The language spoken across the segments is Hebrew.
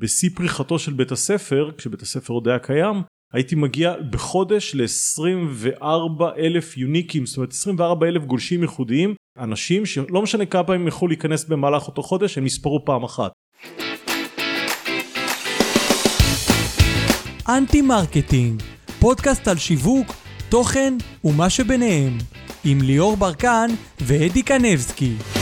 בשיא פריחתו של בית הספר, כשבית הספר עוד היה קיים, הייתי מגיע בחודש ל-24 אלף יוניקים, זאת אומרת 24 אלף גולשים ייחודיים, אנשים שלא משנה כמה פעמים הם יכולו להיכנס במהלך אותו חודש, הם יספרו פעם אחת. אנטי מרקטינג, פודקאסט על שיווק, תוכן ומה שביניהם, עם ליאור ברקן ואדי קנבסקי.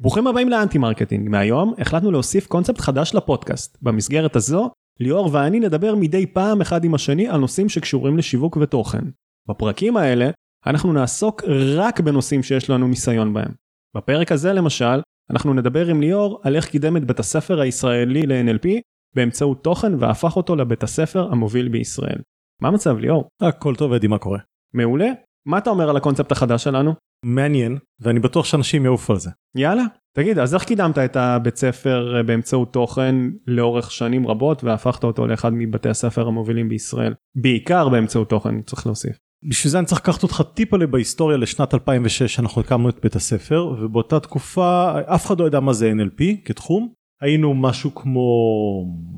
ברוכים הבאים לאנטימרקטינג, מהיום החלטנו להוסיף קונספט חדש לפודקאסט. במסגרת הזו, ליאור ואני נדבר מדי פעם אחד עם השני על נושאים שקשורים לשיווק ותוכן. בפרקים האלה, אנחנו נעסוק רק בנושאים שיש לנו ניסיון בהם. בפרק הזה למשל, אנחנו נדבר עם ליאור על איך קידם את בית הספר הישראלי ל-NLP באמצעות תוכן והפך אותו לבית הספר המוביל בישראל. מה המצב ליאור? הכל טוב אדי מה קורה? מעולה. מה אתה אומר על הקונספט החדש שלנו? מעניין ואני בטוח שאנשים יעופו על זה. יאללה. תגיד, אז איך קידמת את הבית ספר אה, באמצעות תוכן לאורך שנים רבות והפכת אותו לאחד מבתי הספר המובילים בישראל? בעיקר באמצעות תוכן, צריך להוסיף. בשביל זה אני צריך לקחת אותך טיפה בהיסטוריה לשנת 2006 אנחנו הקמנו את בית הספר ובאותה תקופה אף אחד לא ידע מה זה NLP כתחום היינו משהו כמו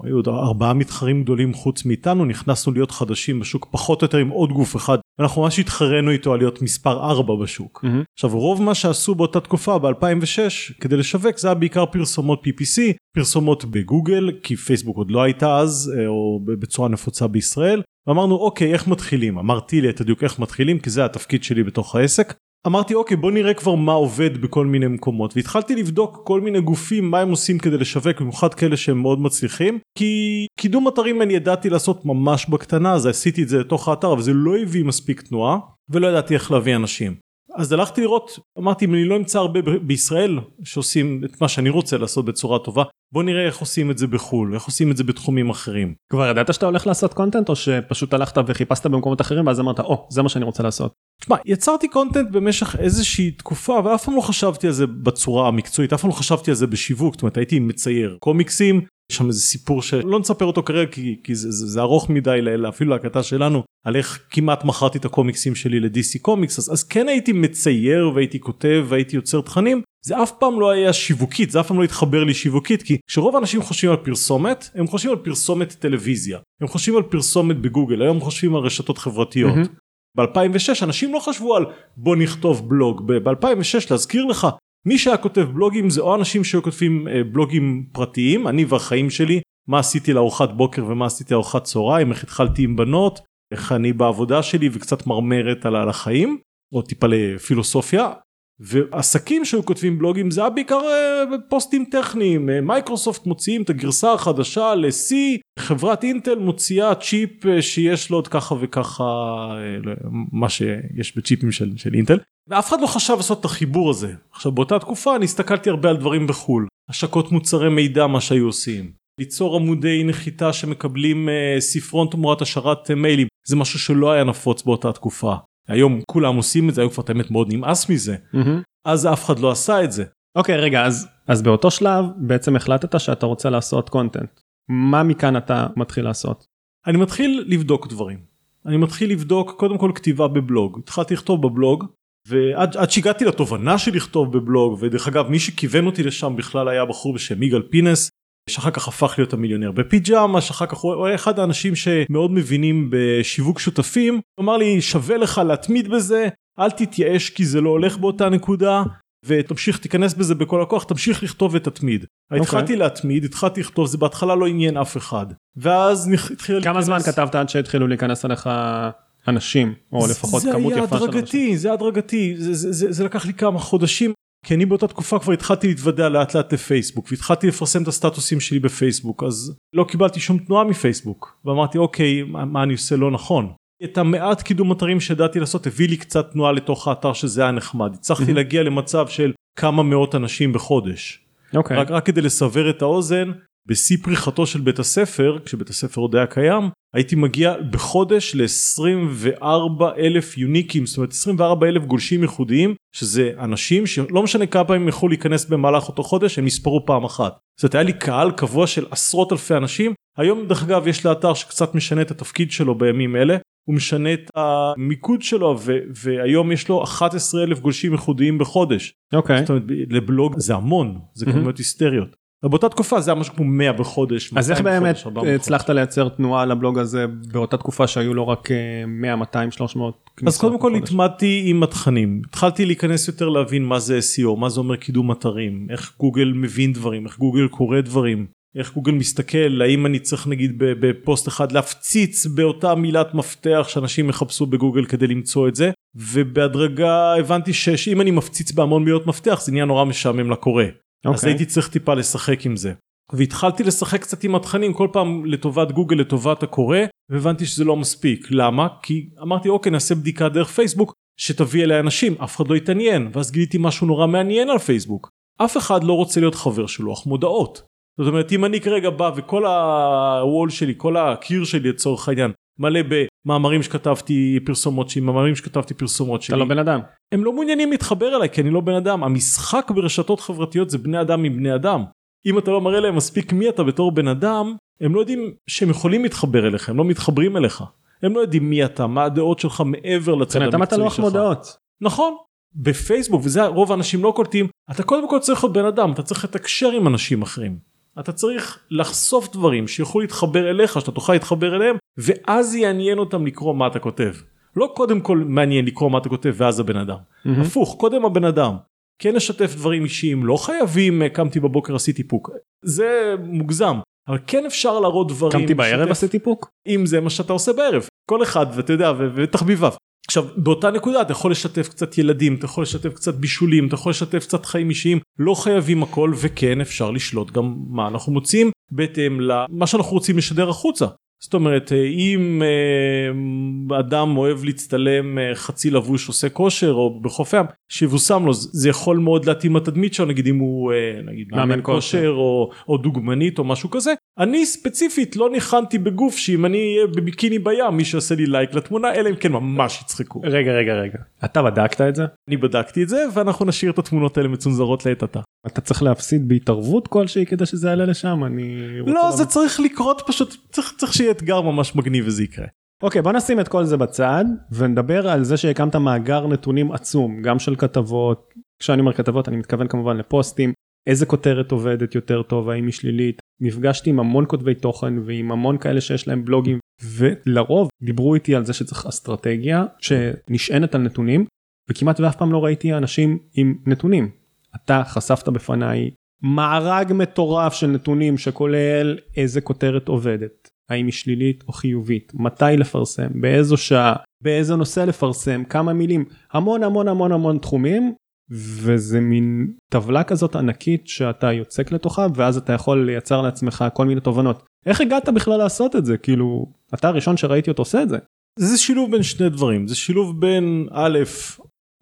היו עוד ארבעה מתחרים גדולים חוץ מאיתנו נכנסנו להיות חדשים בשוק פחות או יותר עם עוד גוף אחד אנחנו ממש התחרנו איתו על להיות מספר 4 בשוק. Mm-hmm. עכשיו רוב מה שעשו באותה תקופה ב2006 כדי לשווק זה היה בעיקר פרסומות PPC פרסומות בגוגל כי פייסבוק עוד לא הייתה אז אה, או בצורה נפוצה בישראל ואמרנו אוקיי איך מתחילים אמרתי לי את הדיוק איך מתחילים כי זה התפקיד שלי בתוך העסק אמרתי אוקיי בוא נראה כבר מה עובד בכל מיני מקומות. והתחלתי לבדוק כל מיני גופים מה הם עושים כדי לשווק במיוחד כאלה שהם מאוד מצליחים כי קידום אתרים אני ידעתי לעשות ממש בקטנה אז עשיתי את זה לתוך האתר אבל זה לא הביא מספיק תנועה ולא ידעתי איך להביא אנשים אז הלכתי לראות אמרתי אם אני לא אמצא הרבה בישראל שעושים את מה שאני רוצה לעשות בצורה טובה בוא נראה איך עושים את זה בחו"ל איך עושים את זה בתחומים אחרים. כבר ידעת שאתה הולך לעשות קונטנט או שפשוט הלכת וחיפשת במקומות אחרים ואז אמרת או oh, זה מה שאני רוצה לעשות. תשמע יצרתי קונטנט במשך איזושהי תקופה אבל אף פעם לא חשבתי על זה בצורה המקצועית אף פעם לא חשבתי על זה בשיווק זאת אומרת הייתי מצייר קומיקסים יש שם איזה סיפור שלא נספר אותו כרגע כי, כי זה, זה, זה ארוך מדי אפילו להקלטה שלנו על איך כמעט מכרתי את הקומיקסים שלי לדיסי קומיקס אז, אז כן הייתי מצייר והייתי כותב והייתי יוצר תכנים זה אף פעם לא היה שיווקית זה אף פעם לא התחבר לי שיווקית כי כשרוב האנשים חושבים על פרסומת הם חושבים על פרסומת טלוויזיה הם חושבים על פרסומת בגוגל היום חושבים על רשתות חברתיות. Mm-hmm. ב-2006 אנשים לא חשבו על בוא נכתוב בלוג ב-2006 להזכיר לך מי שהיה כותב בלוגים זה או אנשים שהיו כותבים אה, בלוגים פרטיים אני והחיים שלי מה עשיתי לארוחת בוקר ומה עשיתי לארוחת צהריים איך התחלתי עם בנות איך אני בעבודה שלי וקצת מרמרת על החיים או טיפה לפילוסופיה. ועסקים שהיו כותבים בלוגים זה היה בעיקר אה, פוסטים טכניים. אה, מייקרוסופט מוציאים את הגרסה החדשה ל-C חברת אינטל מוציאה צ'יפ אה, שיש לו עוד ככה וככה לא, מה שיש בצ'יפים של, של אינטל. ואף אחד לא חשב לעשות את החיבור הזה. עכשיו באותה תקופה אני הסתכלתי הרבה על דברים בחול. השקות מוצרי מידע מה שהיו עושים ליצור עמודי נחיתה שמקבלים ספרון תמורת השארת מיילים זה משהו שלא היה נפוץ באותה תקופה היום כולם עושים את זה היום כבר את האמת מאוד נמאס מזה. אז אף אחד לא עשה את זה. אוקיי רגע אז אז באותו שלב בעצם החלטת שאתה רוצה לעשות קונטנט מה מכאן אתה מתחיל לעשות. אני מתחיל לבדוק דברים אני מתחיל לבדוק קודם כל כתיבה בבלוג התחלתי לכתוב בבלוג ועד שהגעתי לתובנה של לכתוב בבלוג ודרך אגב מי שכיוון אותי לשם בכלל היה בחור בשם יגאל פינס שאחר כך הפך להיות המיליונר בפיג'מה שאחר כך הוא היה אחד האנשים שמאוד מבינים בשיווק שותפים אמר לי שווה לך להתמיד בזה אל תתייאש כי זה לא הולך באותה נקודה ותמשיך תיכנס בזה בכל הכוח תמשיך לכתוב ותתמיד. Okay. אוקיי. התחלתי להתמיד התחלתי לכתוב זה בהתחלה לא עניין אף אחד ואז התחיל כמה זמן כתבת עד שהתחילו להיכנס עליך אנשים או לפחות כמות יפה של אנשים. זה היה הדרגתי זה הדרגתי זה, זה, זה, זה לקח לי כמה חודשים כי אני באותה תקופה כבר התחלתי להתוודע לאט לאט לפייסבוק והתחלתי לפרסם את הסטטוסים שלי בפייסבוק אז לא קיבלתי שום תנועה מפייסבוק ואמרתי אוקיי מה, מה אני עושה לא נכון. את המעט קידום אתרים שידעתי לעשות הביא לי קצת תנועה לתוך האתר שזה היה נחמד הצלחתי להגיע למצב של כמה מאות אנשים בחודש. אוקיי. רק, רק כדי לסבר את האוזן בשיא פריחתו של בית הספר כשבית הספר עוד היה קיים הייתי מגיע בחודש ל-24 אלף יוניקים זאת אומרת 24 אלף גולשים ייחודיים שזה אנשים שלא משנה כמה פעמים יכלו להיכנס במהלך אותו חודש הם נספרו פעם אחת. זאת אומרת היה לי קהל קבוע של עשרות אלפי אנשים היום דרך אגב יש לאתר שקצת משנה את התפקיד שלו בימים אלה הוא משנה את המיקוד שלו ו- והיום יש לו 11 אלף גולשים ייחודיים בחודש. אוקיי. זאת אומרת לבלוג זה המון זה מהמם. כמויות היסטריות. באותה תקופה זה היה משהו כמו 100 בחודש. אז איך 200 באמת בחודש, 400 בחודש. הצלחת לייצר תנועה לבלוג הזה באותה תקופה שהיו לו רק אה, 100, 200, 300 כניסות? אז קודם כל? התמדתי עם התכנים התחלתי להיכנס יותר להבין מה זה SEO מה זה אומר קידום אתרים איך גוגל מבין דברים איך גוגל קורא דברים איך גוגל מסתכל האם אני צריך נגיד בפוסט אחד להפציץ באותה מילת מפתח שאנשים יחפשו בגוגל כדי למצוא את זה ובהדרגה הבנתי שאם אני מפציץ בהמון מילות מפתח זה נהיה נורא משעמם לקורא אז אוקיי. הייתי צריך טיפה לשחק עם זה. והתחלתי לשחק קצת עם התכנים כל פעם לטובת גוגל לטובת הקורא והבנתי שזה לא מספיק למה כי אמרתי אוקיי נעשה בדיקה דרך פייסבוק שתביא אליי אנשים אף אחד לא יתעניין ואז גיליתי משהו נורא מעניין על פייסבוק אף אחד לא רוצה להיות חבר של לוח מודעות. זאת אומרת אם אני כרגע בא וכל הוול שלי כל הקיר שלי לצורך העניין מלא במאמרים שכתבתי פרסומות שלי מאמרים שכתבתי פרסומות שלי אתה לא בן אדם. הם לא מעוניינים להתחבר אליי כי אני לא בן אדם. המשחק ברשתות חברתיות זה בני אדם עם בני אדם. אם אתה לא מראה להם מספיק מי אתה בתור בן אדם הם לא יודעים שהם יכולים להתחבר אליך הם לא מתחברים אליך. הם לא יודעים מי אתה מה הדעות שלך מעבר לצד אתה המקצועי שלך. מודעות. נכון. בפייסבוק וזה רוב האנשים לא קולטים אתה קודם כל צריך להיות בן אדם אתה צריך לתקשר עם אנשים אחרים אתה צריך לחשוף דברים שיוכלו להתחבר אליך שאתה תוכל להתחבר אליהם ואז יעניין אותם לקרוא מה אתה כותב לא קודם כל מעניין לקרוא מה אתה כותב ואז הבן אדם מהמם. הפוך קודם הבן אדם כן לשתף דברים אישיים לא חייבים אה, קמתי בבוקר עשיתי פוק זה מוגזם אבל כן אפשר להראות דברים קמתי בערב עשיתי פוק? אם זה מה שאתה עושה בערב כל אחד ואתה יודע ותחביביו. עכשיו באותה נקודה אתה יכול לשתף קצת ילדים אתה יכול לשתף קצת בישולים אתה יכול לשתף קצת חיים אישיים לא חייבים הכל וכן אפשר לשלוט גם מה אנחנו מוצאים בהתאם למה שאנחנו רוצים לשדר החוצה. זאת אומרת אה, אם אה, אדם אוהב להצטלם אה, חצי לבוש עושה כושר או בחוף ים שיבושם לו זה יכול מאוד להתאים לתדמית שלו נגיד אם הוא נגיד מאמן. כושר או, או דוגמנית או משהו כזה אני ספציפית לא ניחנתי בגוף שאם אני אהיה בביקיני בים מי שעושה לי לייק לתמונה אלא אם כן ממש יצחקו. רגע רגע רגע. אתה בדקת את זה? אני בדקתי את זה ואנחנו נשאיר את התמונות האלה מצונזרות לעת עתה. אתה צריך להפסיד בהתערבות כלשהי כדי שזה יעלה לשם אני לא לדעת. זה צריך לקרות פשוט צריך צריך שיהיה אתגר ממש מגניב וזה יקרה. אוקיי בוא נשים את כל זה בצד ונדבר על זה שהקמת מאגר נתונים עצום גם של כתבות כשאני אומר כתבות אני מתכוון כמובן לפוסטים איזה כותרת עובדת יותר טוב האם היא שלילית נפגשתי עם המון כותבי תוכן ועם המון כאלה שיש להם בלוגים ולרוב דיברו איתי על זה שצריך אסטרטגיה שנשענת על נתונים וכמעט ואף פעם לא ראיתי אנשים עם נתונים. אתה חשפת בפניי מארג מטורף של נתונים שכולל איזה כותרת עובדת האם היא שלילית או חיובית מתי לפרסם באיזו שעה באיזה נושא לפרסם כמה מילים המון המון המון המון תחומים וזה מין טבלה כזאת ענקית שאתה יוצק לתוכה ואז אתה יכול לייצר לעצמך כל מיני תובנות איך הגעת בכלל לעשות את זה כאילו אתה הראשון שראיתי אותו עושה את זה. זה שילוב בין שני דברים זה שילוב בין א'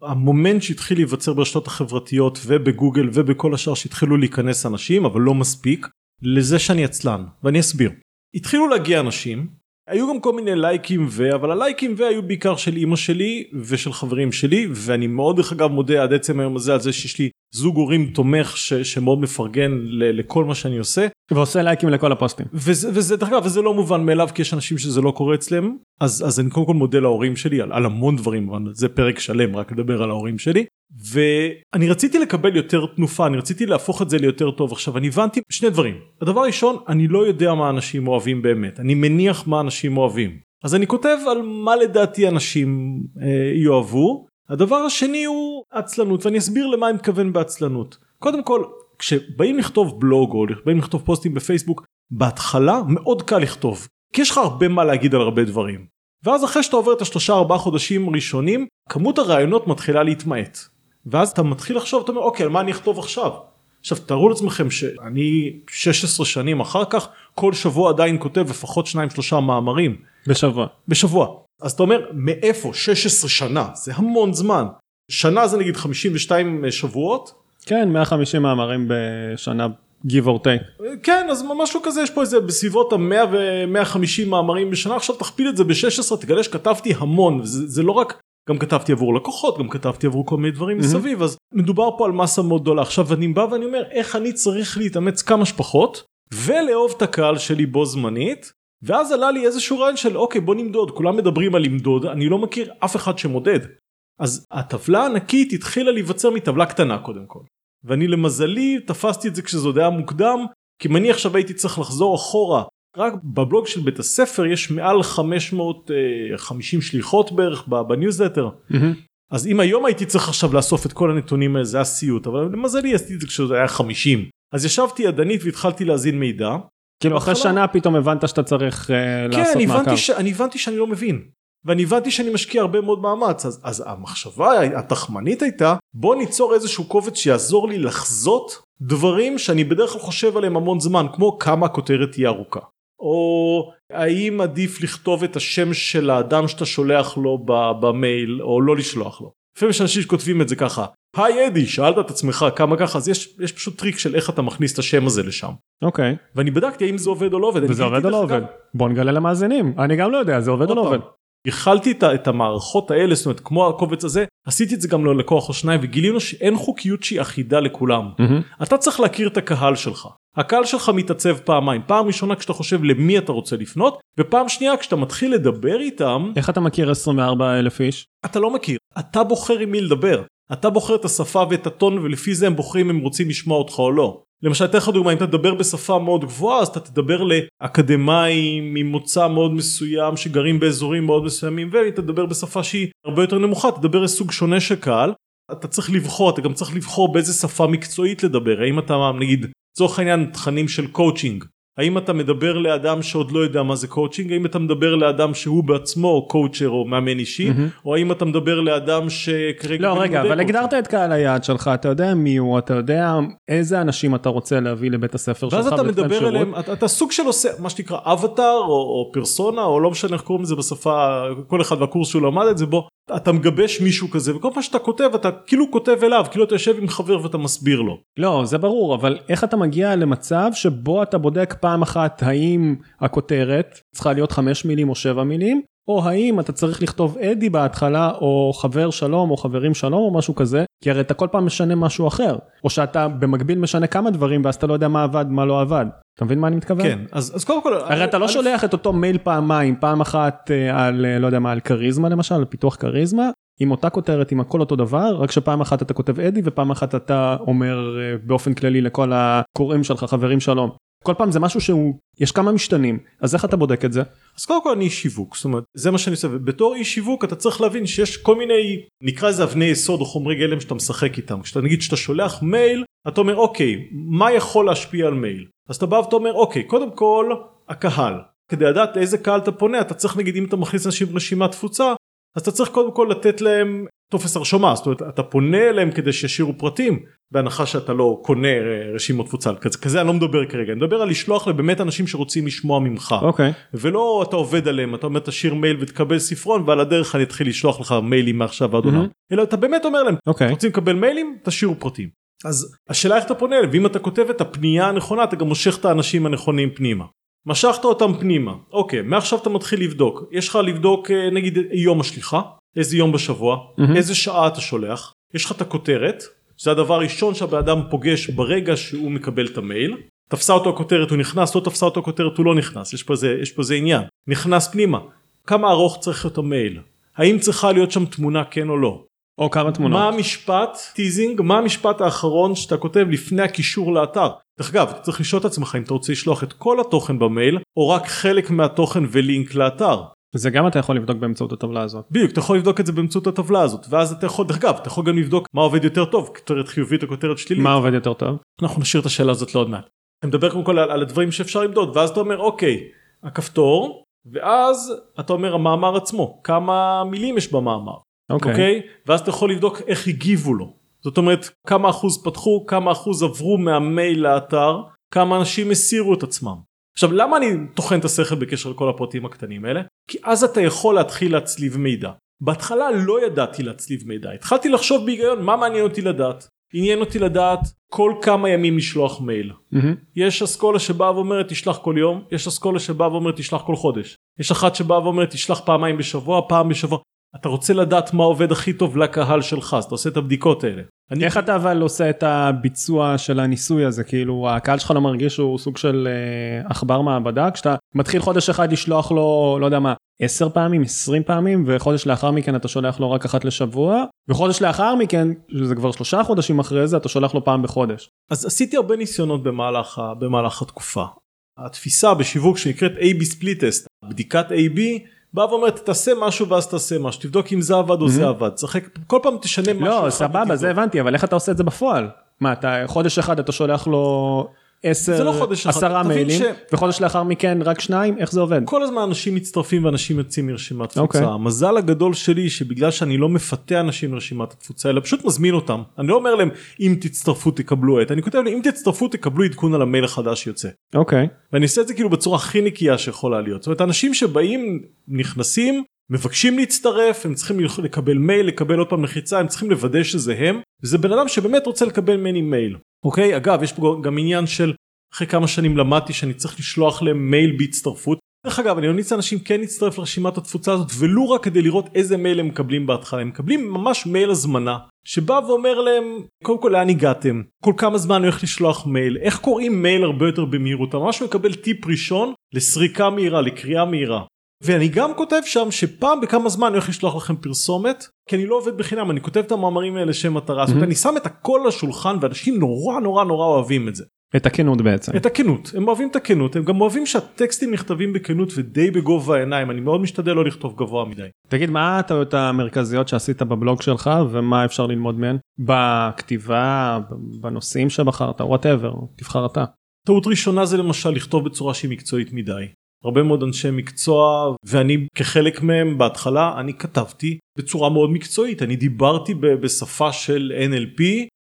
המומנט שהתחיל להיווצר ברשתות החברתיות ובגוגל ובכל השאר שהתחילו להיכנס אנשים אבל לא מספיק לזה שאני עצלן ואני אסביר. התחילו להגיע אנשים היו גם כל מיני לייקים ו אבל הלייקים ו היו בעיקר של אימא שלי ושל חברים שלי ואני מאוד דרך אגב מודה עד עצם היום הזה על זה שיש לי זוג הורים תומך ש, שמאוד מפרגן ל, לכל מה שאני עושה. ועושה לייקים לכל הפוסטים. וזה, וזה דרך אגב וזה לא מובן מאליו כי יש אנשים שזה לא קורה אצלם. אז אז אני קודם כל מודה להורים שלי על, על המון דברים אבל זה פרק שלם רק לדבר על ההורים שלי. ואני רציתי לקבל יותר תנופה אני רציתי להפוך את זה ליותר טוב. עכשיו אני הבנתי שני דברים. הדבר הראשון אני לא יודע מה אנשים אוהבים באמת. אני מניח מה אנשים אוהבים. אז אני כותב על מה לדעתי אנשים אה, יאהבו הדבר השני הוא עצלנות ואני אסביר למה אני מתכוון בעצלנות. קודם כל כשבאים לכתוב בלוג או באים לכתוב פוסטים בפייסבוק בהתחלה מאוד קל לכתוב כי יש לך הרבה מה להגיד על הרבה דברים. ואז אחרי שאתה עובר את השלושה ארבעה חודשים ראשונים כמות הרעיונות מתחילה להתמעט. ואז אתה מתחיל לחשוב אתה אומר אוקיי על מה אני אכתוב עכשיו? עכשיו תארו לעצמכם שאני 16 שנים אחר כך כל שבוע עדיין כותב לפחות שניים שלושה מאמרים. בשבוע. בשבוע אז אתה אומר מאיפה? 16 שנה זה המון זמן. שנה זה נגיד 52 שבועות? כן 150 מאמרים בשנה give or take. כן אז משהו כזה יש פה איזה בסביבות המאה ו-150 מאמרים בשנה עכשיו תכפיל את זה ב-16 תגלה שכתבתי המון זה, זה לא רק גם כתבתי עבור לקוחות גם כתבתי עבור כל מיני דברים מסביב אז מדובר פה על מסה מאוד גדולה. עכשיו אני בא ואני אומר איך אני צריך להתאמץ כמה שפחות ולאהוב את הקהל שלי בו זמנית ואז עלה לי איזשהו רעיון של אוקיי בוא נמדוד. כולם מדברים על למדוד אני לא מכיר אף אחד שמודד. אז הטבלה הענקית התחילה להיווצר מטבלה קטנה קודם כל. ואני למזלי תפסתי את זה כשזה עוד היה מוקדם כי אם אני עכשיו הייתי צריך לחזור אחורה רק בבלוג של בית הספר יש מעל 550 שליחות בערך בניוזלטר. אז אם היום הייתי צריך עכשיו לאסוף את כל הנתונים האלה זה היה סיוט אבל למזלי עשיתי את זה כשזה היה 50 אז ישבתי ידנית והתחלתי להזין מידע. כאילו אחרי שנה פתאום הבנת שאתה צריך uh, כן, לעשות מעקב. כן אני הבנתי שאני לא מבין ואני הבנתי שאני משקיע הרבה מאוד מאמץ אז, אז המחשבה התחמנית הייתה בוא ניצור איזשהו קובץ שיעזור לי לחזות דברים שאני בדרך כלל חושב עליהם המון זמן כמו כמה הכותרת תהיה ארוכה או האם עדיף לכתוב את השם של האדם שאתה שולח לו במייל או לא לשלוח לו. לפעמים יש אנשים שכותבים את זה ככה היי אדי שאלת את עצמך כמה ככה אז יש, יש פשוט טריק של איך אתה מכניס את השם הזה לשם. אוקיי. ואני בדקתי האם זה עובד או לא עובד. וזה עובד או לא עובד? בוא נגלה למאזינים אני גם לא יודע זה עובד או לא עובד. הכלתי את, את המערכות האלה זאת אומרת כמו הקובץ הזה עשיתי את זה גם ללקוח או שניים וגילינו שאין חוקיות שהיא אחידה לכולם. Mm-hmm. אתה צריך להכיר את הקהל שלך. הקהל שלך מתעצב פעמיים פעם ראשונה כשאתה חושב למי אתה רוצה לפנות ופעם שנייה כשאתה מתחיל לדבר איתם איך אתה מכיר 24 אלף איש אתה לא מכיר אתה בוחר עם מי לדבר אתה בוחר את השפה ואת הטון ולפי זה הם בוחרים אם הם רוצים לשמוע אותך או לא. למשל אתן לך דוגמא אם אתה תדבר בשפה מאוד גבוהה אז אתה תדבר לאקדמאים ממוצא מאוד מסוים שגרים באזורים מאוד מסוימים ואם אתה תדבר בשפה שהיא הרבה יותר נמוכה תדבר לסוג שונה של קהל. אתה צריך לבחור אתה גם צריך לבחור באיזה שפה מקצועית לדבר. האם אתה נגיד לצורך העניין תכנים של קואוצ'ינג האם אתה מדבר לאדם שעוד לא יודע מה זה קואוצ'ינג האם אתה מדבר לאדם שהוא בעצמו coacher או מאמן אישי mm-hmm. או האם אתה מדבר לאדם שכרגע לא רגע אבל הגדרת את קהל היעד שלך אתה יודע מי הוא אתה יודע איזה אנשים אתה רוצה להביא לבית הספר שלך. ואז אתה מדבר אליהם אתה, אתה סוג של עושה מה שנקרא אבטאר או, או פרסונה או לא משנה איך קוראים לזה בשפה כל אחד והקורס שהוא למד את זה בו אתה מגבש מישהו כזה וכל פעם שאתה כותב אתה כאילו כותב אליו כאילו אתה יושב עם חבר ואתה מסביר לו. לא זה ברור אבל איך אתה מגיע למצב שבו אתה בודק פעם אחת האם הכותרת צריכה להיות חמש מילים או שבע מילים או האם אתה צריך לכתוב אדי בהתחלה או חבר שלום או חברים שלום או משהו כזה כי הרי אתה כל פעם משנה משהו אחר או שאתה במקביל משנה כמה דברים ואז אתה לא יודע מה עבד מה לא עבד. אתה מבין מה אני מתכוון? כן אז, אז קודם כל הרי אתה לא שולח את אותו מייל פעמיים פעם אחת אה, על אה, לא יודע מה על כריזמה למשל על פיתוח כריזמה עם אותה כותרת עם הכל אותו דבר רק שפעם אחת אתה כותב אדי ופעם אחת אתה אומר אה, באופן כללי לכל הקוראים שלך חברים שלום. כל פעם זה משהו שהוא יש כמה משתנים אז איך אתה בודק את זה? אז קודם כל אני איש שיווק זאת אומרת זה מה שאני עושה ובתור איש שיווק אתה צריך להבין שיש כל מיני נקרא לזה אבני יסוד או חומרי גלם שאתה משחק איתם כשאתה נגיד שאתה שולח מייל אתה אומר אוקיי מה יכול להשפיע על מייל אז אתה בא ואתה אומר אוקיי קודם כל הקהל כדי לדעת לאיזה קהל אתה פונה אתה צריך נגיד אם אתה מכניס אנשים רשימת תפוצה אז אתה צריך קודם כל לתת להם טופס הרשמה זאת אומרת אתה פונה אליהם כדי שישאירו פרטים בהנחה שאתה לא קונה רשימות תפוצה כזה, כזה אני לא מדבר כרגע אני מדבר על לשלוח לבאמת אנשים שרוצים לשמוע ממך אוקיי okay. ולא אתה עובד עליהם אתה אומר תשאיר מייל ותקבל ספרון ועל הדרך אני אתחיל לשלוח לך מיילים מעכשיו ועד עולם mm-hmm. אלא אתה באמת אומר להם okay. אוקיי. רוצים לקבל מיילים תשאירו פרטים אז השאלה איך אתה פונה אליהם ואם אתה כותב את הפנייה הנכונה אתה גם מושך את האנשים הנכונים פנימה. משכת אותם פנימה. אוקיי מעכשיו אתה מתחיל לבדוק. יש לך לבדוק אה, נגיד יום השליחה? איזה יום בשבוע? mm-hmm. איזה שעה אתה שולח? יש לך את הכותרת זה הדבר הראשון שהבן אדם פוגש ברגע שהוא מקבל את המייל. תפסה אותו הכותרת הוא נכנס לא תפסה אותו הכותרת הוא לא נכנס. יש פה זה יש פה זה עניין. נכנס פנימה. כמה ארוך צריך להיות המייל? האם צריכה להיות שם תמונה כן או לא או כמה תמונות מה המשפט teasing מה המשפט האחרון שאתה כותב לפני הקישור לאתר דרך אגב אתה צריך לשאול את עצמך אם אתה רוצה לשלוח את כל התוכן במייל או רק חלק מהתוכן ולינק לאתר. זה גם אתה יכול לבדוק באמצעות הטבלה הזאת. בדיוק אתה יכול לבדוק את זה באמצעות הטבלה הזאת ואז אתה יכול דרך אגב אתה יכול גם לבדוק מה עובד יותר טוב כותרת חיובית או כותרת שלילית. מה עובד יותר טוב? אנחנו נשאיר את השאלה הזאת לעוד מעט. אני מדבר קודם כל על, על הדברים שאפשר למדוד ואז אתה אומר אוקיי הכפתור ואז אתה אומר המאמר עצמו כמה מילים יש במאמר. אוקיי. Okay. אוקיי? ואז אתה יכול לבדוק איך הגיבו לו. זאת אומרת כמה אחוז פתחו כמה אחוז עברו מהמייל לאתר כמה אנשים הסירו את עצמם. עכשיו למה אני טוחן את השכל בקשר לכל הפרטים הקטנים האלה? כי אז אתה יכול להתחיל להצליב מידע. בהתחלה לא ידעתי להצליב מידע התחלתי לחשוב בהיגיון מה מעניין אותי לדעת עניין אותי לדעת כל כמה ימים לשלוח מייל. מהמם. יש אסכולה שבאה ואומרת תשלח כל יום, יש אסכולה שבאה ואומרת תשלח כל חודש. יש אחת שבאה ואומרת תשלח פעמיים בשבוע, פעם בשבוע. אתה רוצה לדעת מה עובד הכי טוב לקהל שלך, אז אתה עושה את הבדיקות האלה. אני, איך אתה אבל עושה את הביצוע של הניסוי הזה כאילו הקהל שלך לא מרגיש שהוא סוג של אה, עכבר מעבדה כשאתה מתחיל חודש אחד לשלוח לו לא יודע מה 10 פעמים 20 פעמים וחודש לאחר מכן אתה שולח לו רק אחת לשבוע וחודש לאחר מכן שזה כבר שלושה חודשים אחרי זה אתה שולח לו פעם בחודש. אז עשיתי הרבה ניסיונות במהלך, במהלך התקופה. התפיסה בשיווק שנקראת A-B split test, בדיקת A-B, באה ואומרת תעשה משהו ואז תעשה משהו, תבדוק אם זה עבד או זה עבד, תשחק, כל פעם תשנה משהו. לא סבבה. זה הבנתי אבל איך אתה עושה את זה בפועל מה אתה חודש אחד אתה שולח לו 10 לא עשרה מיילים ש- וחודש לאחר מכן רק שניים איך זה עובד. כל הזמן אנשים מצטרפים ואנשים יוצאים מרשימת תפוצה. אוקיי. המזל הגדול שלי שבגלל שאני לא מפתה אנשים לרשימת התפוצה אלא פשוט מזמין אותם. אני לא אומר להם אם תצטרפו תקבלו את, אני כותב להם אם תצטרפו תקבלו עדכון על המייל החדש שיוצא. אוקיי ואני עושה את זה כאילו בצורה הכי נקייה שיכולה להיות. זאת אומרת אנשים שבאים נכנסים מבקשים להצטרף הם צריכים לקבל מייל לקבל עוד פעם לחיצה הם צריכים לוודא שזה הם וזה בן אדם שבאמת רוצה לקבל ממני מייל. אוקיי? אגב יש פה גם עניין של אחרי כמה שנים למדתי שאני צריך לשלוח להם מייל בהצטרפות. דרך אגב אני ממליץ לאנשים כן להצטרף לרשימת התפוצה הזאת ולו רק כדי לראות איזה מייל הם מקבלים בהתחלה. הם מקבלים ממש מייל הזמנה שבא ואומר להם קודם כל לאן הגעתם? כל כמה זמן אני הולך לשלוח מייל? איך קוראים מייל הרבה יותר במהירות? ממש מקבל טיפ ראשון לסריקה מהירה לקריאה מהירה. ואני גם כותב שם שפעם בכמה זמן אני הולך לשלוח לכם פרסומת כי אני לא עובד בחינם אני כותב את המאמרים האלה לשם מטרה זאת אומרת אני שם את הכל על השולחן ואנשים נורא נורא נורא אוהבים את זה. את הכנות בעצם. את הכנות הם אוהבים את הכנות הם גם אוהבים שהטקסטים נכתבים בכנות ודי בגובה העיניים אני מאוד משתדל לא לכתוב גבוה מדי. תגיד מה הטעויות המרכזיות שעשית בבלוג שלך ומה אפשר ללמוד מהן? בכתיבה, בנושאים שבחרת, וואטאבר, תבחר אתה. טעות ראשונה זה למשל לכתוב בצורה שהיא מקצועית מדי. הרבה מאוד אנשי מקצוע ואני כחלק מהם בהתחלה אני כתבתי בצורה מאוד מקצועית אני דיברתי בשפה של NLP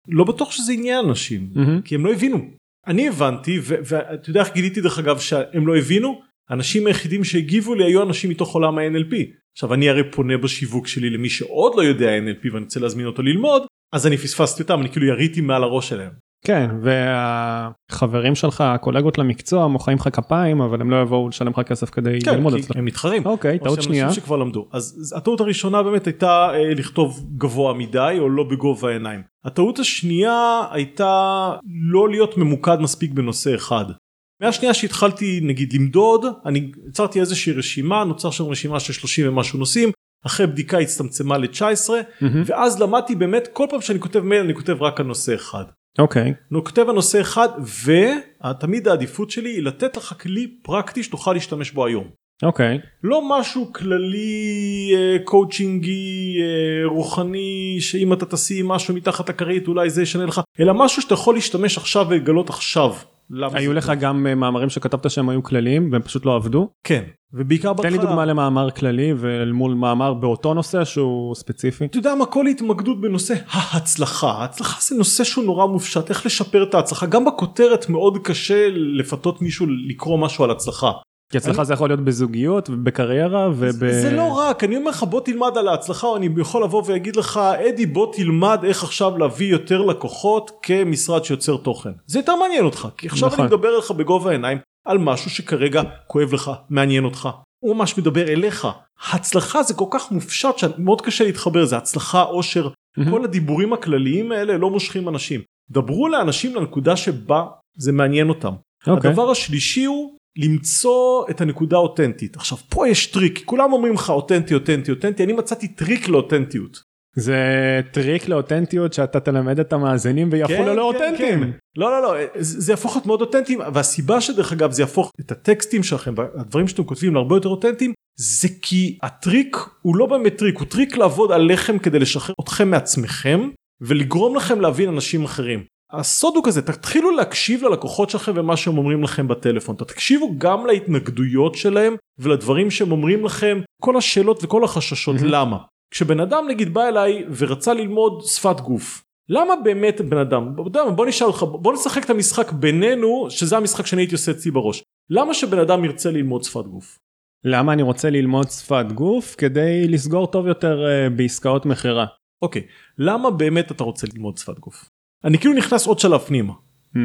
לא בטוח שזה עניין אנשים מהמם. כי הם לא הבינו. אני הבנתי ואתה יודע איך גיליתי דרך אגב שהם לא הבינו האנשים היחידים שהגיבו לי היו אנשים מתוך עולם ה-NLP. עכשיו אני הרי פונה בשיווק שלי למי שעוד לא יודע NLP ואני רוצה להזמין אותו ללמוד אז אני פספסתי אותם אני כאילו יריתי מעל הראש שלהם. כן, והחברים שלך, הקולגות למקצוע, מוחאים לך כפיים, אבל הם לא יבואו לשלם לך כסף כדי כן, ללמוד כי אצלך. הם מתחרים. אוקיי, או טעות שנייה. אנשים שכבר למדו. אז הטעות הראשונה באמת הייתה אה, לכתוב גבוה מדי או לא בגובה העיניים. הטעות השנייה הייתה לא להיות ממוקד מספיק בנושא אחד. מהשנייה שהתחלתי נגיד למדוד אני יצרתי איזושהי רשימה נוצר שם רשימה של 30 ומשהו נושאים אחרי בדיקה הצטמצמה ל-19 מהמם. ואז למדתי באמת כל פעם שאני כותב מייל אני כותב רק על נושא אחד. אוקיי, אני כותב על נושא אחד ותמיד העדיפות שלי היא לתת לך כלי פרקטי שתוכל להשתמש בו היום. אוקיי, לא משהו כללי אה, קואוצ'ינגי אה, רוחני שאם אתה תשים משהו מתחת לכרית אולי זה ישנה לך אלא משהו שאתה יכול להשתמש עכשיו ולגלות עכשיו. למה היו לך. גם אה, מאמרים שכתבת שהם היו כלליים והם פשוט לא עבדו? כן ובעיקר תן בהתחלה. לי דוגמה למאמר כללי ואל מול מאמר באותו נושא שהוא ספציפי. אתה יודע מה כל התמקדות בנושא ההצלחה ההצלחה זה נושא שהוא נורא מופשט איך לשפר את ההצלחה גם בכותרת מאוד קשה לפתות מישהו לקרוא משהו על הצלחה. כי אצלך זה יכול להיות בזוגיות ובקריירה וב... זה לא רק אני אומר לך בוא תלמד על ההצלחה או אני יכול לבוא ויגיד לך אדי בוא תלמד איך עכשיו להביא יותר לקוחות כמשרד שיוצר תוכן זה יותר מעניין אותך כי עכשיו נכון. אני מדבר אליך בגובה העיניים על משהו שכרגע כואב לך מעניין אותך הוא ממש מדבר אליך הצלחה זה כל כך מופשט שמאוד קשה להתחבר לזה הצלחה אושר מהמם. כל הדיבורים הכלליים האלה לא מושכים אנשים דברו לאנשים לנקודה שבה זה מעניין אותם. אוקיי. הדבר השלישי הוא למצוא את הנקודה האותנטית. עכשיו פה יש טריק, כולם אומרים לך אותנטי אותנטי אותנטי, אני מצאתי טריק לאותנטיות. זה טריק לאותנטיות שאתה תלמד את המאזינים ויהפכו כן, ללא כן, אותנטיים. כן. לא לא לא זה יהפוך להיות מאוד אותנטיים והסיבה שדרך אגב זה יהפוך את הטקסטים שלכם והדברים שאתם כותבים להרבה יותר אותנטיים זה כי הטריק הוא לא באמת טריק הוא טריק לעבוד עליכם כדי לשחרר אתכם מעצמכם ולגרום לכם להבין אנשים אחרים. הסוד הוא כזה תתחילו להקשיב ללקוחות שלכם ומה שהם אומרים לכם בטלפון. תקשיבו גם להתנגדויות שלהם ולדברים שהם אומרים לכם כל השאלות וכל החששות. למה? כשבן אדם נגיד בא אליי ורצה ללמוד שפת גוף למה באמת בן אדם בוא נשאל אותך בוא נשחק את המשחק בינינו שזה המשחק שאני הייתי עושה אצלי בראש. למה שבן אדם ירצה ללמוד שפת גוף? למה אני רוצה ללמוד שפת גוף? כדי לסגור טוב יותר אה, בעסקאות מכירה. אוקיי למה באמת אתה רוצה ללמוד שפת גוף אני כאילו נכנס עוד שלב פנימה. Mm,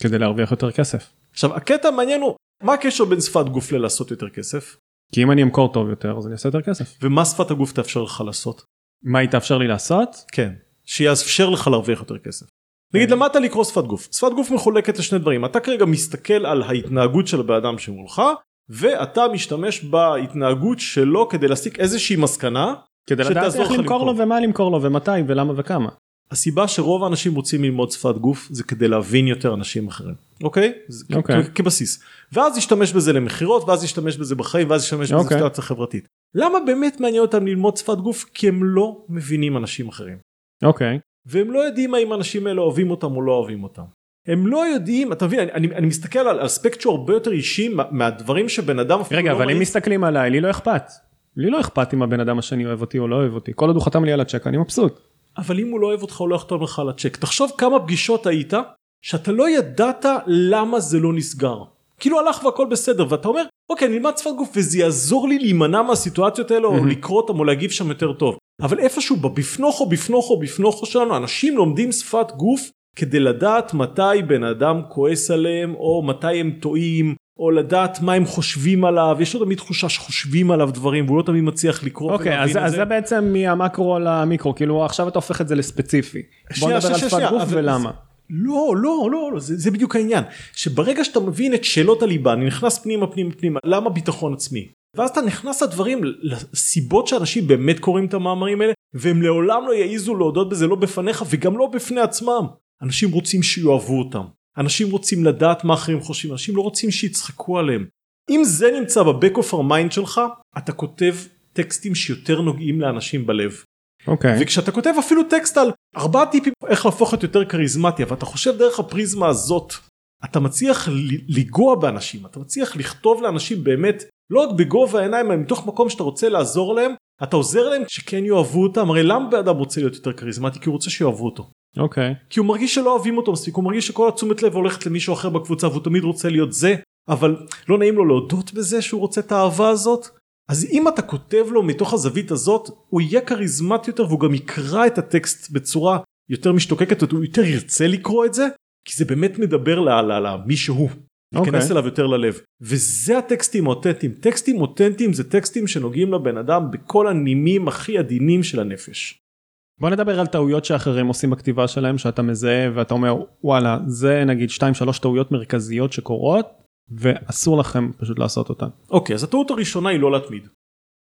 כדי להרוויח יותר כסף. עכשיו הקטע המעניין הוא מה הקשר בין שפת גוף ללעשות יותר כסף כי אם אני אמכור טוב יותר אז אני אעשה יותר כסף. ומה שפת הגוף תאפשר לך לעשות מה היא תאפשר לי לעשות? כן שיאפשר לך להרוויח יותר כסף. נגיד למדת לקרוא שפת גוף שפת גוף מחולקת לשני דברים אתה כרגע מסתכל על ההתנהגות של הבן אדם שמולך ואתה משתמש בהתנהגות שלו כדי להסיק איזושהי מסקנה כדי לדעת איך למכור לו. ומה למכור לו ומתי ולמה וכמה. הסיבה שרוב האנשים רוצים ללמוד שפת גוף זה כדי להבין יותר אנשים אחרים אוקיי? זה כ- אוקיי. כבסיס ואז להשתמש בזה למכירות ואז להשתמש בזה בחיים ואז להשתמש בזה אוקיי. בסיטואציה חברתית. למה באמת מעניין אותם ללמוד שפת גוף? כי הם לא מבינים אנשים אחרים. אוקיי. והם לא יודעים האם האנשים האלה אוהבים אותם או לא אוהבים אותם. הם לא יודעים, אתה מבין, אני, אני, אני מסתכל על אספקט שהוא הרבה יותר אישי מה- מהדברים שבן אדם אפילו רגע לא אבל אם מסתכלים עליי לי לא אכפת. לי לא אכפת אם הבן אדם השני אוהב אותי או לא אוהב אותי כל עוד הוא חתם לי על הצ'ק אני מבסוט. אבל אם הוא לא אוהב אותך הוא לא יחתום לך על הצ'ק. תחשוב כמה פגישות היית שאתה לא ידעת למה זה לא נסגר. כאילו הלך והכל בסדר ואתה אומר אוקיי אני אלמד שפת גוף וזה יעזור לי להימנע מהסיטואציות האלה או. לקרוא אותם או להגיב שם יותר טוב. אבל איפשהו בבפנוכו בפנוכו בפנוכו שלנו אנשים לומדים שפת גוף כדי לדעת מתי בן אדם כועס עליהם או מתי הם טועים או לדעת מה הם חושבים עליו יש לו תמיד תחושה שחושבים עליו דברים והוא לא תמיד מצליח לקרוא אוקיי אז ולהבין את אז זה. בעצם מהמקרו למיקרו כאילו עכשיו אתה הופך את זה לספציפי. בוא נדבר על שפת גוף ולמה. לא לא לא לא זה, זה בדיוק העניין. שברגע שאתה מבין את שאלות הליבה אני נכנס פנימה פנימה פנימה למה ביטחון עצמי? ואז אתה נכנס לדברים לסיבות שאנשים באמת קוראים את המאמרים האלה והם לעולם לא יעזו להודות בזה לא בפניך וגם לא בפני עצמם. אנשים רוצים שיאהבו אותם אנשים רוצים לדעת מה אחרים חושבים אנשים לא רוצים שיצחקו עליהם. אם זה נמצא ב back of ה mind שלך אתה כותב טקסטים שיותר נוגעים לאנשים בלב. אוקיי. וכשאתה כותב אפילו טקסט על ארבעה טיפים איך להפוך להיות יותר כריזמטי אבל אתה חושב דרך הפריזמה הזאת אתה מצליח לנגוע באנשים אתה מצליח לכתוב לאנשים באמת לא רק בגובה העיניים אלא מתוך מקום שאתה רוצה לעזור להם אתה עוזר להם שכן יאהבו אותם. הרי למה בן אדם רוצה להיות יותר כריזמטי? כי הוא רוצה שיאהבו אותו אוקיי. כי הוא מרגיש שלא אוהבים אותו מספיק הוא מרגיש שכל התשומת לב הולכת למישהו אחר בקבוצה והוא תמיד רוצה להיות זה אבל לא נעים לו להודות בזה שהוא רוצה את האהבה הזאת אז אם אתה כותב לו מתוך הזווית הזאת הוא יהיה כריזמטי יותר והוא גם יקרא את הטקסט בצורה יותר משתוקקת הוא יותר ירצה לקרוא את זה כי זה באמת מדבר למי שהוא. אוקיי. ייכנס אליו יותר ללב וזה הטקסטים האותנטיים טקסטים אותנטיים זה טקסטים שנוגעים לבן אדם בכל הנימים הכי עדינים של הנפש. בוא נדבר על טעויות שאחרים עושים בכתיבה שלהם שאתה מזהה ואתה אומר וואלה זה נגיד 2-3 טעויות מרכזיות שקורות ואסור לכם פשוט לעשות אותן. אוקיי אז הטעות הראשונה היא לא להתמיד.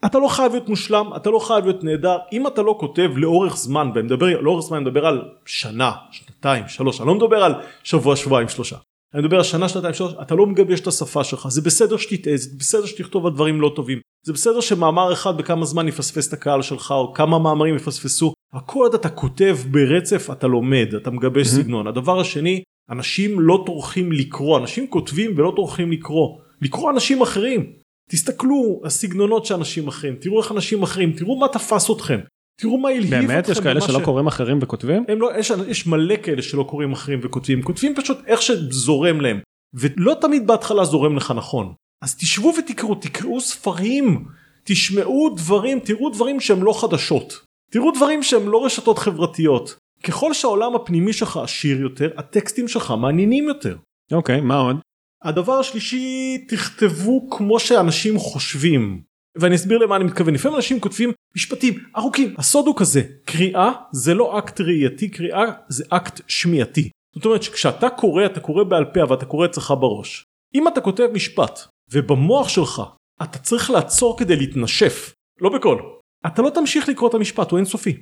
אתה לא חייב להיות מושלם אתה לא חייב להיות נהדר אם אתה לא כותב לאורך זמן ואני מדבר לאורך זמן אני מדבר על שנה שנתיים שלוש אני לא מדבר על שבוע שבועיים שלושה. אני מדבר על שנה שנתיים שלוש אתה לא מגבש את השפה שלך זה בסדר שתטעה זה בסדר שתכתוב על דברים לא טובים זה בסדר שמאמר אחד בכמה זמן יפספס את הקהל שלך או כמה מאמרים יפספסו הכל עוד אתה כותב ברצף אתה לומד אתה מגבש סגנון. הדבר השני אנשים לא טורחים לקרוא אנשים כותבים ולא טורחים לקרוא. לקרוא אנשים אחרים. תסתכלו הסגנונות של אנשים אחרים תראו איך אנשים אחרים תראו מה תפס אתכם תראו מה הלהיב אתכם. באמת יש כאלה שלא ש- קוראים אחרים וכותבים? הם לא, יש, יש מלא כאלה שלא קוראים אחרים וכותבים. כותבים פשוט איך שזורם להם. ולא תמיד בהתחלה זורם לך נכון. אז תשבו ותקראו תקראו ספרים תשמעו דברים תראו דברים שהם לא חדשות תראו דברים שהם לא רשתות חברתיות. ככל שהעולם הפנימי שלך עשיר יותר הטקסטים שלך מעניינים יותר. אוקיי מה עוד? הדבר השלישי תכתבו כמו שאנשים חושבים. ואני אסביר למה אני מתכוון. לפעמים אנשים כותבים משפטים ארוכים. הסוד הוא כזה קריאה זה לא אקט ראייתי קריאה זה אקט שמיעתי. זאת אומרת שכשאתה קורא אתה קורא בעל פה אבל אתה קורא אצלך בראש. אם אתה כותב משפט ובמוח שלך אתה צריך לעצור כדי להתנשף. לא בקול אתה לא תמשיך לקרוא את המשפט הוא אינסופי.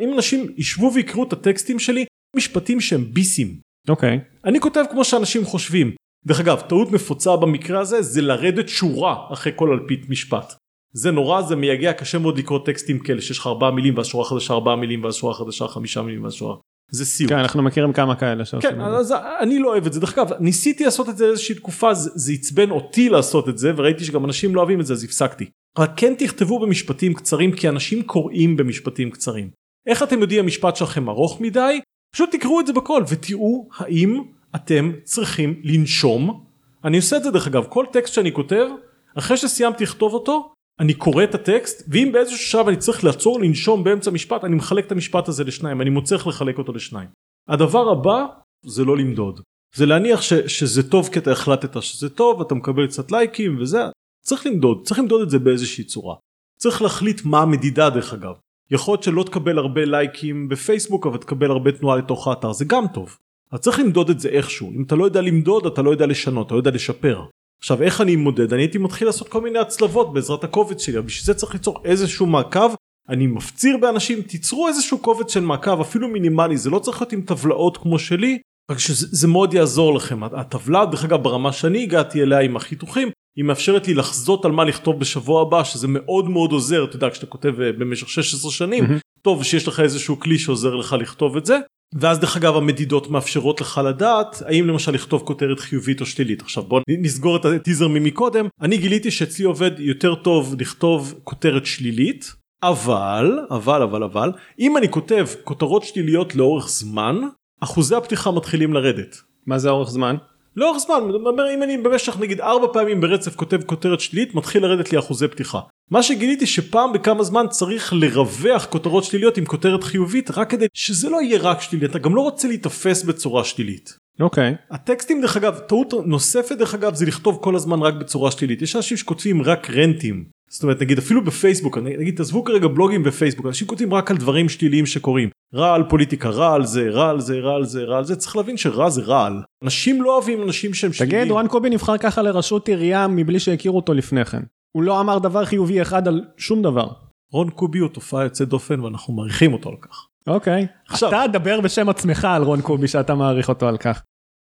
אם אנשים ישבו ויקראו את הטקסטים שלי משפטים שהם ביסים אוקיי. אני כותב כמו שאנשים חושבים. דרך אגב, טעות נפוצה במקרה הזה זה לרדת שורה אחרי כל אלפית משפט. זה נורא, זה מייגע, קשה מאוד לקרוא טקסטים כאלה שיש לך ארבעה מילים ואז שורה חדשה ארבעה מילים ואז שורה חדשה חמישה מילים ואז שורה. זה סיוט. כן אנחנו מכירים כמה כאלה שעושים כן, את זה. אז אני לא אוהב את זה. דרך אגב, ניסיתי לעשות את זה איזושהי תקופה, זה, זה עצבן אותי לעשות את זה, וראיתי שגם אנשים לא אוהבים את זה, אז הפסקתי. רק כן תכתבו במשפטים קצרים, כי אנשים קוראים במשפטים קצרים. איך אתם יודעים המשפט שלכם ארוך מדי? פשוט תקראו את זה בקול ותראו האם אתם צריכים לנשום. אני עושה את זה דרך אגב, כל טקסט שאני כותב, אחרי שסיימתי לכתוב אותו, אני קורא את הטקסט ואם באיזשהו שלב אני צריך לעצור לנשום באמצע משפט אני מחלק את המשפט הזה לשניים אני מוצא לחלק אותו לשניים. הדבר הבא זה לא למדוד זה להניח ש, שזה טוב כי אתה החלטת שזה טוב אתה מקבל קצת לייקים וזה צריך למדוד צריך למדוד את זה באיזושהי צורה. צריך להחליט מה המדידה דרך אגב. יכול להיות שלא תקבל הרבה לייקים בפייסבוק אבל תקבל הרבה תנועה לתוך האתר זה גם טוב. אז צריך למדוד את זה איכשהו אם אתה לא יודע למדוד אתה לא יודע לשנות אתה לא יודע לשפר. עכשיו איך אני מודד אני הייתי מתחיל לעשות כל מיני הצלבות בעזרת הקובץ שלי בשביל זה צריך ליצור איזשהו מעקב אני מפציר באנשים תיצרו איזשהו קובץ של מעקב אפילו מינימלי זה לא צריך להיות עם טבלאות כמו שלי רק שזה מאוד יעזור לכם הטבלה דרך אגב ברמה שאני הגעתי אליה עם החיתוכים היא מאפשרת לי לחזות על מה לכתוב בשבוע הבא שזה מאוד מאוד עוזר אתה יודע כשאתה כותב אה, במשך 16 שנים mm-hmm. טוב שיש לך איזשהו כלי שעוזר לך לכתוב את זה ואז דרך אגב המדידות מאפשרות לך לדעת האם למשל לכתוב כותרת חיובית או שלילית עכשיו בוא נסגור את הטיזר ממקודם אני גיליתי שאצלי עובד יותר טוב לכתוב כותרת שלילית אבל אבל אבל אבל אם אני כותב כותרות שליליות לאורך זמן אחוזי הפתיחה מתחילים לרדת. מה זה אורך זמן? לאורך זמן, אומר אם אני במשך נגיד ארבע פעמים ברצף כותב כותרת שלילית מתחיל לרדת לי אחוזי פתיחה. מה שגיליתי שפעם בכמה זמן צריך לרווח כותרות שליליות עם כותרת חיובית רק כדי שזה לא יהיה רק שלילי אתה גם לא רוצה להיתפס בצורה שלילית. אוקיי. Okay. הטקסטים דרך אגב טעות נוספת דרך אגב זה לכתוב כל הזמן רק בצורה שלילית יש אנשים שכותבים רק רנטים זאת אומרת נגיד אפילו בפייסבוק נגיד תעזבו כרגע בלוגים בפייסבוק אנשים כותבים רק על דברים שליליים שקורים רע על פוליטיקה רע על זה רע על זה רע על זה רע על זה צריך להבין שרע זה רעל אנשים לא אוהבים אנשים שהם שליליים. תגיד רן קובי נבחר ככה לראשות עירייה מבלי שהכירו אותו לפני כן הוא לא אמר דבר חיובי אחד על שום דבר. רון קובי הוא תופעה יוצאת דופן ואנחנו מעריכים אותו על כך. אוקיי. עכשיו אתה דבר בשם עצמך על רון קובי שאתה מעריך אותו על כך.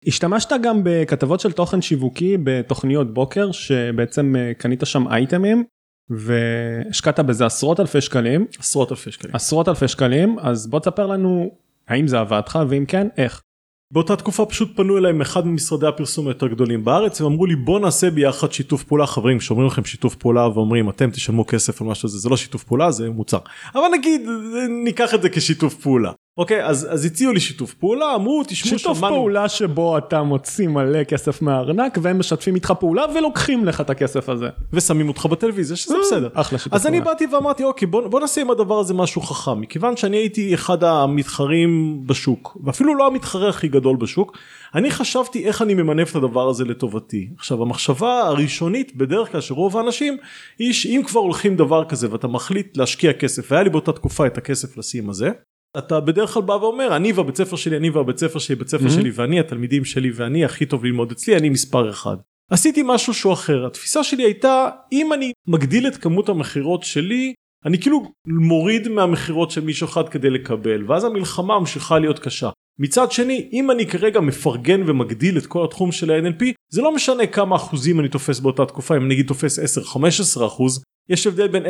השתמשת גם בכתבות של תוכן שיווקי בתוכניות בוקר שבעצם אה, קנית שם אייטמים והשקעת בזה עשרות אלפי שקלים. עשרות אלפי שקלים. עשרות אלפי שקלים אז בוא תספר לנו האם זה עבד לך ואם כן איך. באותה תקופה פשוט פנו אליי מאחד ממשרדי הפרסום היותר גדולים בארץ ואמרו לי בוא נעשה ביחד שיתוף פעולה חברים שאומרים לכם שיתוף פעולה ואומרים אתם תשלמו כסף על משהו הזה זה לא שיתוף פעולה זה מוצר אבל נגיד ניקח את זה כשיתוף פעולה אוקיי אז אז הציעו לי שיתוף פעולה אמרו תשמעו שיתוף שמנו... פעולה שבו אתה מוציא מלא כסף מהארנק והם משתפים איתך פעולה ולוקחים לך את הכסף הזה. ושמים אותך בטלוויזיה שזה אה, בסדר. אחלה שיתוף אז אני באתי ואמרתי אוקיי בוא, בוא נעשה עם הדבר הזה משהו חכם. מכיוון שאני הייתי אחד המתחרים בשוק ואפילו לא המתחרה הכי גדול בשוק אני חשבתי איך אני ממנף את הדבר הזה לטובתי. עכשיו המחשבה הראשונית בדרך כלל שרוב האנשים היא שאם כבר הולכים דבר כזה ואתה מחליט להשקיע כסף והיה לי באותה תקופה את הכסף לשים הזה אתה בדרך כלל בא ואומר אני והבית ספר שלי אני והבית ספר שלי בית ספר mm-hmm. שלי ואני התלמידים שלי ואני הכי טוב ללמוד אצלי אני מספר אחד. עשיתי משהו שהוא אחר התפיסה שלי הייתה אם אני מגדיל את כמות המכירות שלי אני כאילו מוריד מהמכירות של מישהו אחד כדי לקבל ואז המלחמה ממשיכה להיות קשה. מצד שני אם אני כרגע מפרגן ומגדיל את כל התחום של ה-NLP זה לא משנה כמה אחוזים אני תופס באותה תקופה אם נגיד תופס 10-15 אחוז יש הבדל בין 10-15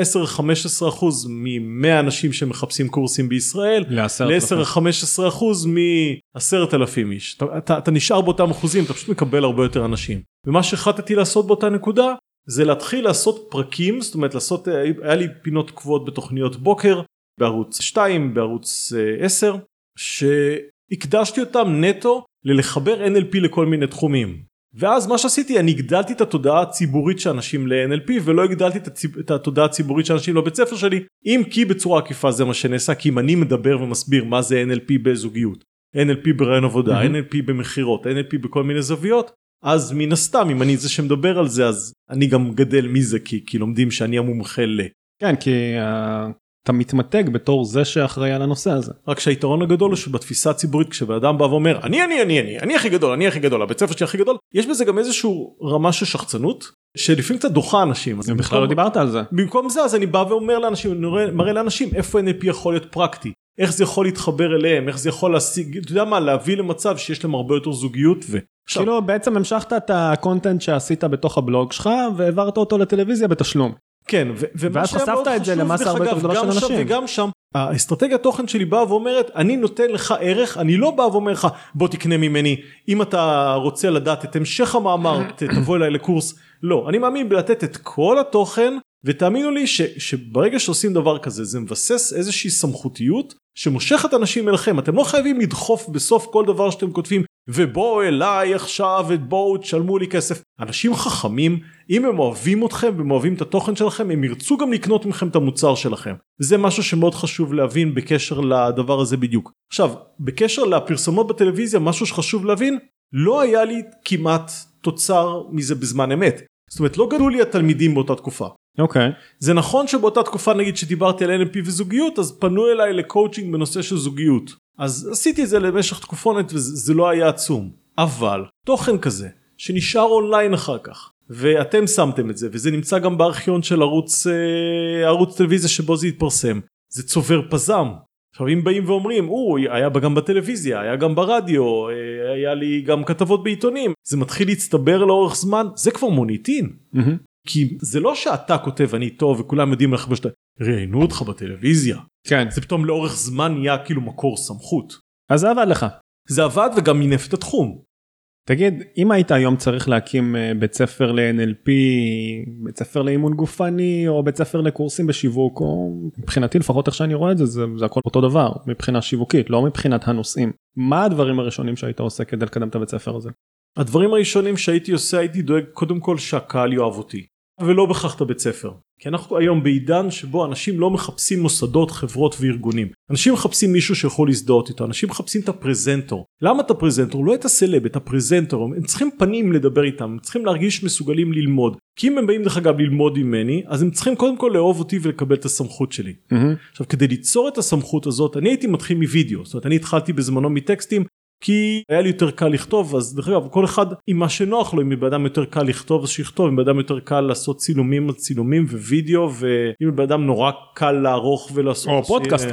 אחוז מ-100 אנשים שמחפשים קורסים בישראל ל-10-15 אחוז מ-10 אלפים איש. אתה, אתה, אתה נשאר באותם אחוזים אתה פשוט מקבל הרבה יותר אנשים. ומה שהחלטתי לעשות באותה נקודה זה להתחיל לעשות פרקים זאת אומרת לעשות היה לי פינות קבועות בתוכניות בוקר בערוץ 2 בערוץ 10 שהקדשתי אותם נטו ללחבר NLP לכל מיני תחומים ואז מה שעשיתי אני הגדלתי את התודעה הציבורית של אנשים ל-NLP ולא הגדלתי את, התודעה הציבורית של אנשים לבית ספר שלי אם כי בצורה עקיפה זה מה שנעשה כי אם אני מדבר ומסביר מה זה NLP בזוגיות NLP ברעיון עבודה mm-hmm. NLP במכירות NLP בכל מיני זוויות אז מן הסתם אם אני זה שמדבר על זה אז אני גם גדל מזה כי, כי לומדים שאני המומחה ל... כן כי uh, אתה מתמתג בתור זה שאחראי על הנושא הזה. רק שהיתרון הגדול הוא שבתפיסה הציבורית כשבן אדם בא ואומר אני אני אני אני אני הכי גדול אני הכי גדול הבית ספר שלי הכי גדול יש בזה גם איזשהו רמה של שחצנות שלפעמים קצת דוחה אנשים. אז בכלל לא דיברת על זה. במקום זה אז אני בא ואומר לאנשים מראה לאנשים איפה NLP יכול להיות פרקטי איך זה יכול להתחבר אליהם איך זה יכול להשיג אתה יודע מה להביא למצב שיש להם הרבה יותר זוגיות. ו... כאילו בעצם המשכת את הקונטנט שעשית בתוך הבלוג שלך והעברת אותו לטלוויזיה בתשלום. כן, ואז חשפת את זה למסה הרבה יותר גדולה של אנשים. וגם שם, האסטרטגיית תוכן שלי באה ואומרת, אני נותן לך ערך, אני לא בא ואומר לך, בוא תקנה ממני, אם אתה רוצה לדעת את המשך המאמר, תבוא אליי לקורס. לא, אני מאמין בלתת את כל התוכן, ותאמינו לי ש, שברגע שעושים דבר כזה, זה מבסס איזושהי סמכותיות שמושכת אנשים אליכם. אתם לא חייבים לדחוף בסוף כל דבר שאתם כותבים, ובואו אליי עכשיו ובואו תשלמו לי כסף. אנשים חכמים, אם הם אוהבים אתכם והם אוהבים את התוכן שלכם, הם ירצו גם לקנות מכם את המוצר שלכם. זה משהו שמאוד חשוב להבין בקשר לדבר הזה בדיוק. עכשיו, בקשר לפרסומות בטלוויזיה, משהו שחשוב להבין, לא היה לי כמעט תוצר מזה בזמן אמת. זאת אומרת, לא גדלו לי התלמידים באותה תקופה. אוקיי. Okay. זה נכון שבאותה תקופה נגיד שדיברתי על NLP וזוגיות אז פנו אליי לקואוצ'ינג בנושא של זוגיות אז עשיתי את זה למשך תקופונת וזה לא היה עצום אבל תוכן כזה שנשאר אונליין אחר כך ואתם שמתם את זה וזה נמצא גם בארכיון של ערוץ אה, ערוץ טלוויזיה שבו זה התפרסם זה צובר פזם. עכשיו אם באים ואומרים הוא היה גם בטלוויזיה היה גם ברדיו אה, היה לי גם כתבות בעיתונים זה מתחיל להצטבר לאורך זמן זה כבר מוניטין. Mm-hmm. כי זה לא שאתה כותב אני טוב וכולם יודעים לך שאתה ראיינו אותך בטלוויזיה כן זה פתאום לאורך זמן נהיה כאילו מקור סמכות. אז זה עבד לך. זה עבד וגם מינף את התחום. תגיד אם היית היום צריך להקים אה, בית ספר ל-NLP, בית ספר לאימון גופני או בית ספר לקורסים בשיווק או מבחינתי לפחות איך שאני רואה את זה זה, זה הכל אותו דבר מבחינה שיווקית לא מבחינת הנושאים מה הדברים הראשונים שהיית עושה כדי לקדם את הבית ספר הזה. הדברים הראשונים שהייתי עושה הייתי דואג קודם כל שהקהל יאהב אותי ולא בכך את הבית ספר. כי אנחנו היום בעידן שבו אנשים לא מחפשים מוסדות חברות וארגונים. אנשים מחפשים מישהו שיכול להזדהות איתו אנשים מחפשים את הפרזנטור. למה את הפרזנטור? לא את הסלב את הפרזנטור. הם צריכים פנים לדבר איתם הם צריכים להרגיש מסוגלים ללמוד. כי אם הם באים דרך אגב ללמוד ממני אז הם צריכים קודם כל לאהוב אותי ולקבל את הסמכות שלי. mm-hmm. עכשיו כדי ליצור את הסמכות הזאת אני הייתי מתחיל מווידאו. זאת אומרת אני התחלתי בזמנו מטקסטים כי היה לי יותר קל לכתוב אז דרך אגב כל אחד עם מה שנוח לו אם לבן אדם יותר קל לכתוב אז שיכתוב אם לבן אדם יותר קל לעשות צילומים על צילומים ווידאו ואם לבן אדם נורא קל לערוך ולעשות או פודקאסט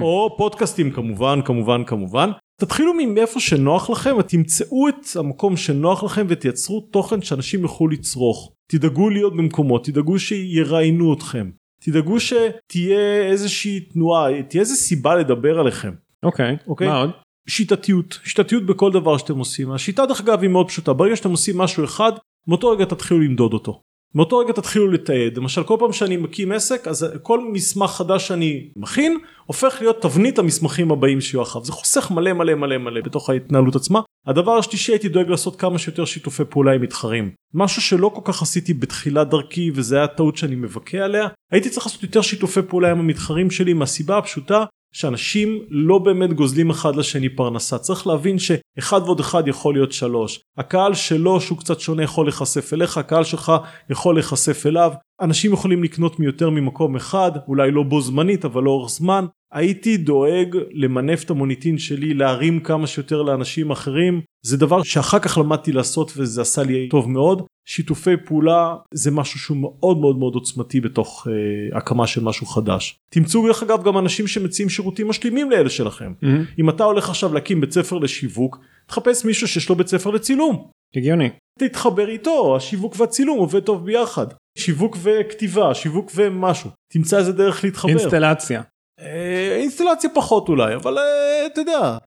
או פודקאסטים כמובן כמובן כמובן תתחילו מאיפה שנוח לכם ותמצאו את המקום שנוח לכם ותייצרו תוכן שאנשים יוכלו לצרוך תדאגו להיות במקומות תדאגו שיראיינו אתכם תדאגו שתהיה איזושהי תנועה תהיה איזה סיבה לדבר עליכם. אוקיי, okay, אוקיי? מה עוד? שיטתיות שיטתיות בכל דבר שאתם עושים. השיטה דרך אגב היא מאוד פשוטה. ברגע שאתם עושים משהו אחד מאותו רגע תתחילו למדוד אותו. מאותו רגע תתחילו לתעד. למשל כל פעם שאני מקים עסק אז כל מסמך חדש שאני מכין הופך להיות תבנית המסמכים הבאים שיהיו אחריו. זה חוסך מלא מלא מלא מלא בתוך ההתנהלות עצמה. הדבר השלישי הייתי דואג לעשות כמה שיותר שיתופי פעולה עם מתחרים. משהו שלא כל כך עשיתי בתחילת דרכי וזה היה טעות שאני מבכה עליה. הייתי צריך לעשות יותר שיתופי פעולה עם המתחרים שלי מהסיבה הפשוטה שאנשים לא באמת גוזלים אחד לשני פרנסה. צריך להבין שאחד ועוד אחד יכול להיות שלוש. הקהל שלו שהוא קצת שונה יכול להיחשף אליך הקהל שלך יכול להיחשף אליו אנשים יכולים לקנות מיותר ממקום אחד אולי לא בו זמנית אבל לאורך זמן הייתי דואג למנף את המוניטין שלי להרים כמה שיותר לאנשים אחרים זה דבר שאחר כך למדתי לעשות וזה עשה לי טוב מאוד שיתופי פעולה זה משהו שהוא מאוד מאוד מאוד עוצמתי בתוך אה, הקמה של משהו חדש. תמצאו דרך אגב גם אנשים שמציעים שירותים משלימים לאלה שלכם. Mm-hmm. אם אתה הולך עכשיו להקים בית ספר לשיווק תחפש מישהו שיש לו בית ספר לצילום. הגיוני. תתחבר איתו השיווק והצילום עובד טוב ביחד. שיווק וכתיבה שיווק ומשהו תמצא איזה דרך להתחבר. אינסטלציה. אה, אינסטלציה פחות אולי אבל אה, אתה יודע.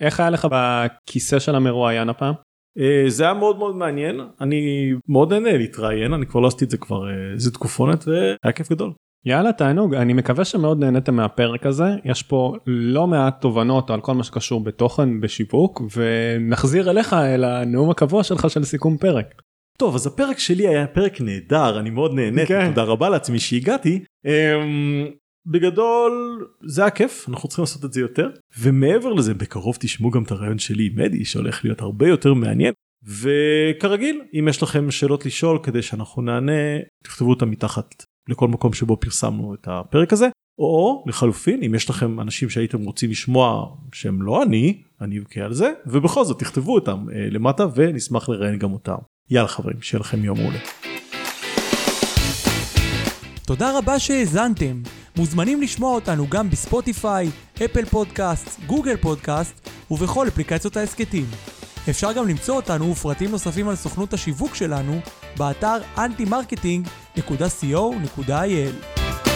איך היה לך בכיסא של המרואיין הפעם? אה, זה היה מאוד מאוד מעניין אני מאוד נהנה להתראיין אני כבר לא עשיתי את זה כבר איזה תקופונת והיה כיף גדול. יאללה תענוג אני מקווה שמאוד נהניתם מהפרק הזה יש פה לא מעט תובנות על כל מה שקשור בתוכן בשיווק ונחזיר אליך אל הנאום הקבוע שלך של סיכום פרק. טוב אז הפרק שלי היה פרק נהדר אני מאוד נהניתי כן. תודה רבה לעצמי שהגעתי. אמ, בגדול זה היה כיף אנחנו צריכים לעשות את זה יותר. ומעבר לזה בקרוב תשמעו גם את הרעיון שלי עם מדי שהולך להיות הרבה יותר מעניין. וכרגיל אם יש לכם שאלות לשאול כדי שאנחנו נענה תכתבו אותם מתחת לכל מקום שבו פרסמנו את הפרק הזה. או לחלופין אם יש לכם אנשים שהייתם רוצים לשמוע שהם לא אני אני אבכה על זה. ובכל זאת תכתבו אותם אה, למטה ונשמח לראיין גם אותם יאללה חברים שיהיה לכם יום מעולה. תודה רבה שהאזנתם. מוזמנים לשמוע אותנו גם בספוטיפיי, אפל פודקאסט, גוגל פודקאסט ובכל אפליקציות ההסכתים. אפשר גם למצוא אותנו ופרטים נוספים על סוכנות השיווק שלנו באתר antimarketing.co.il.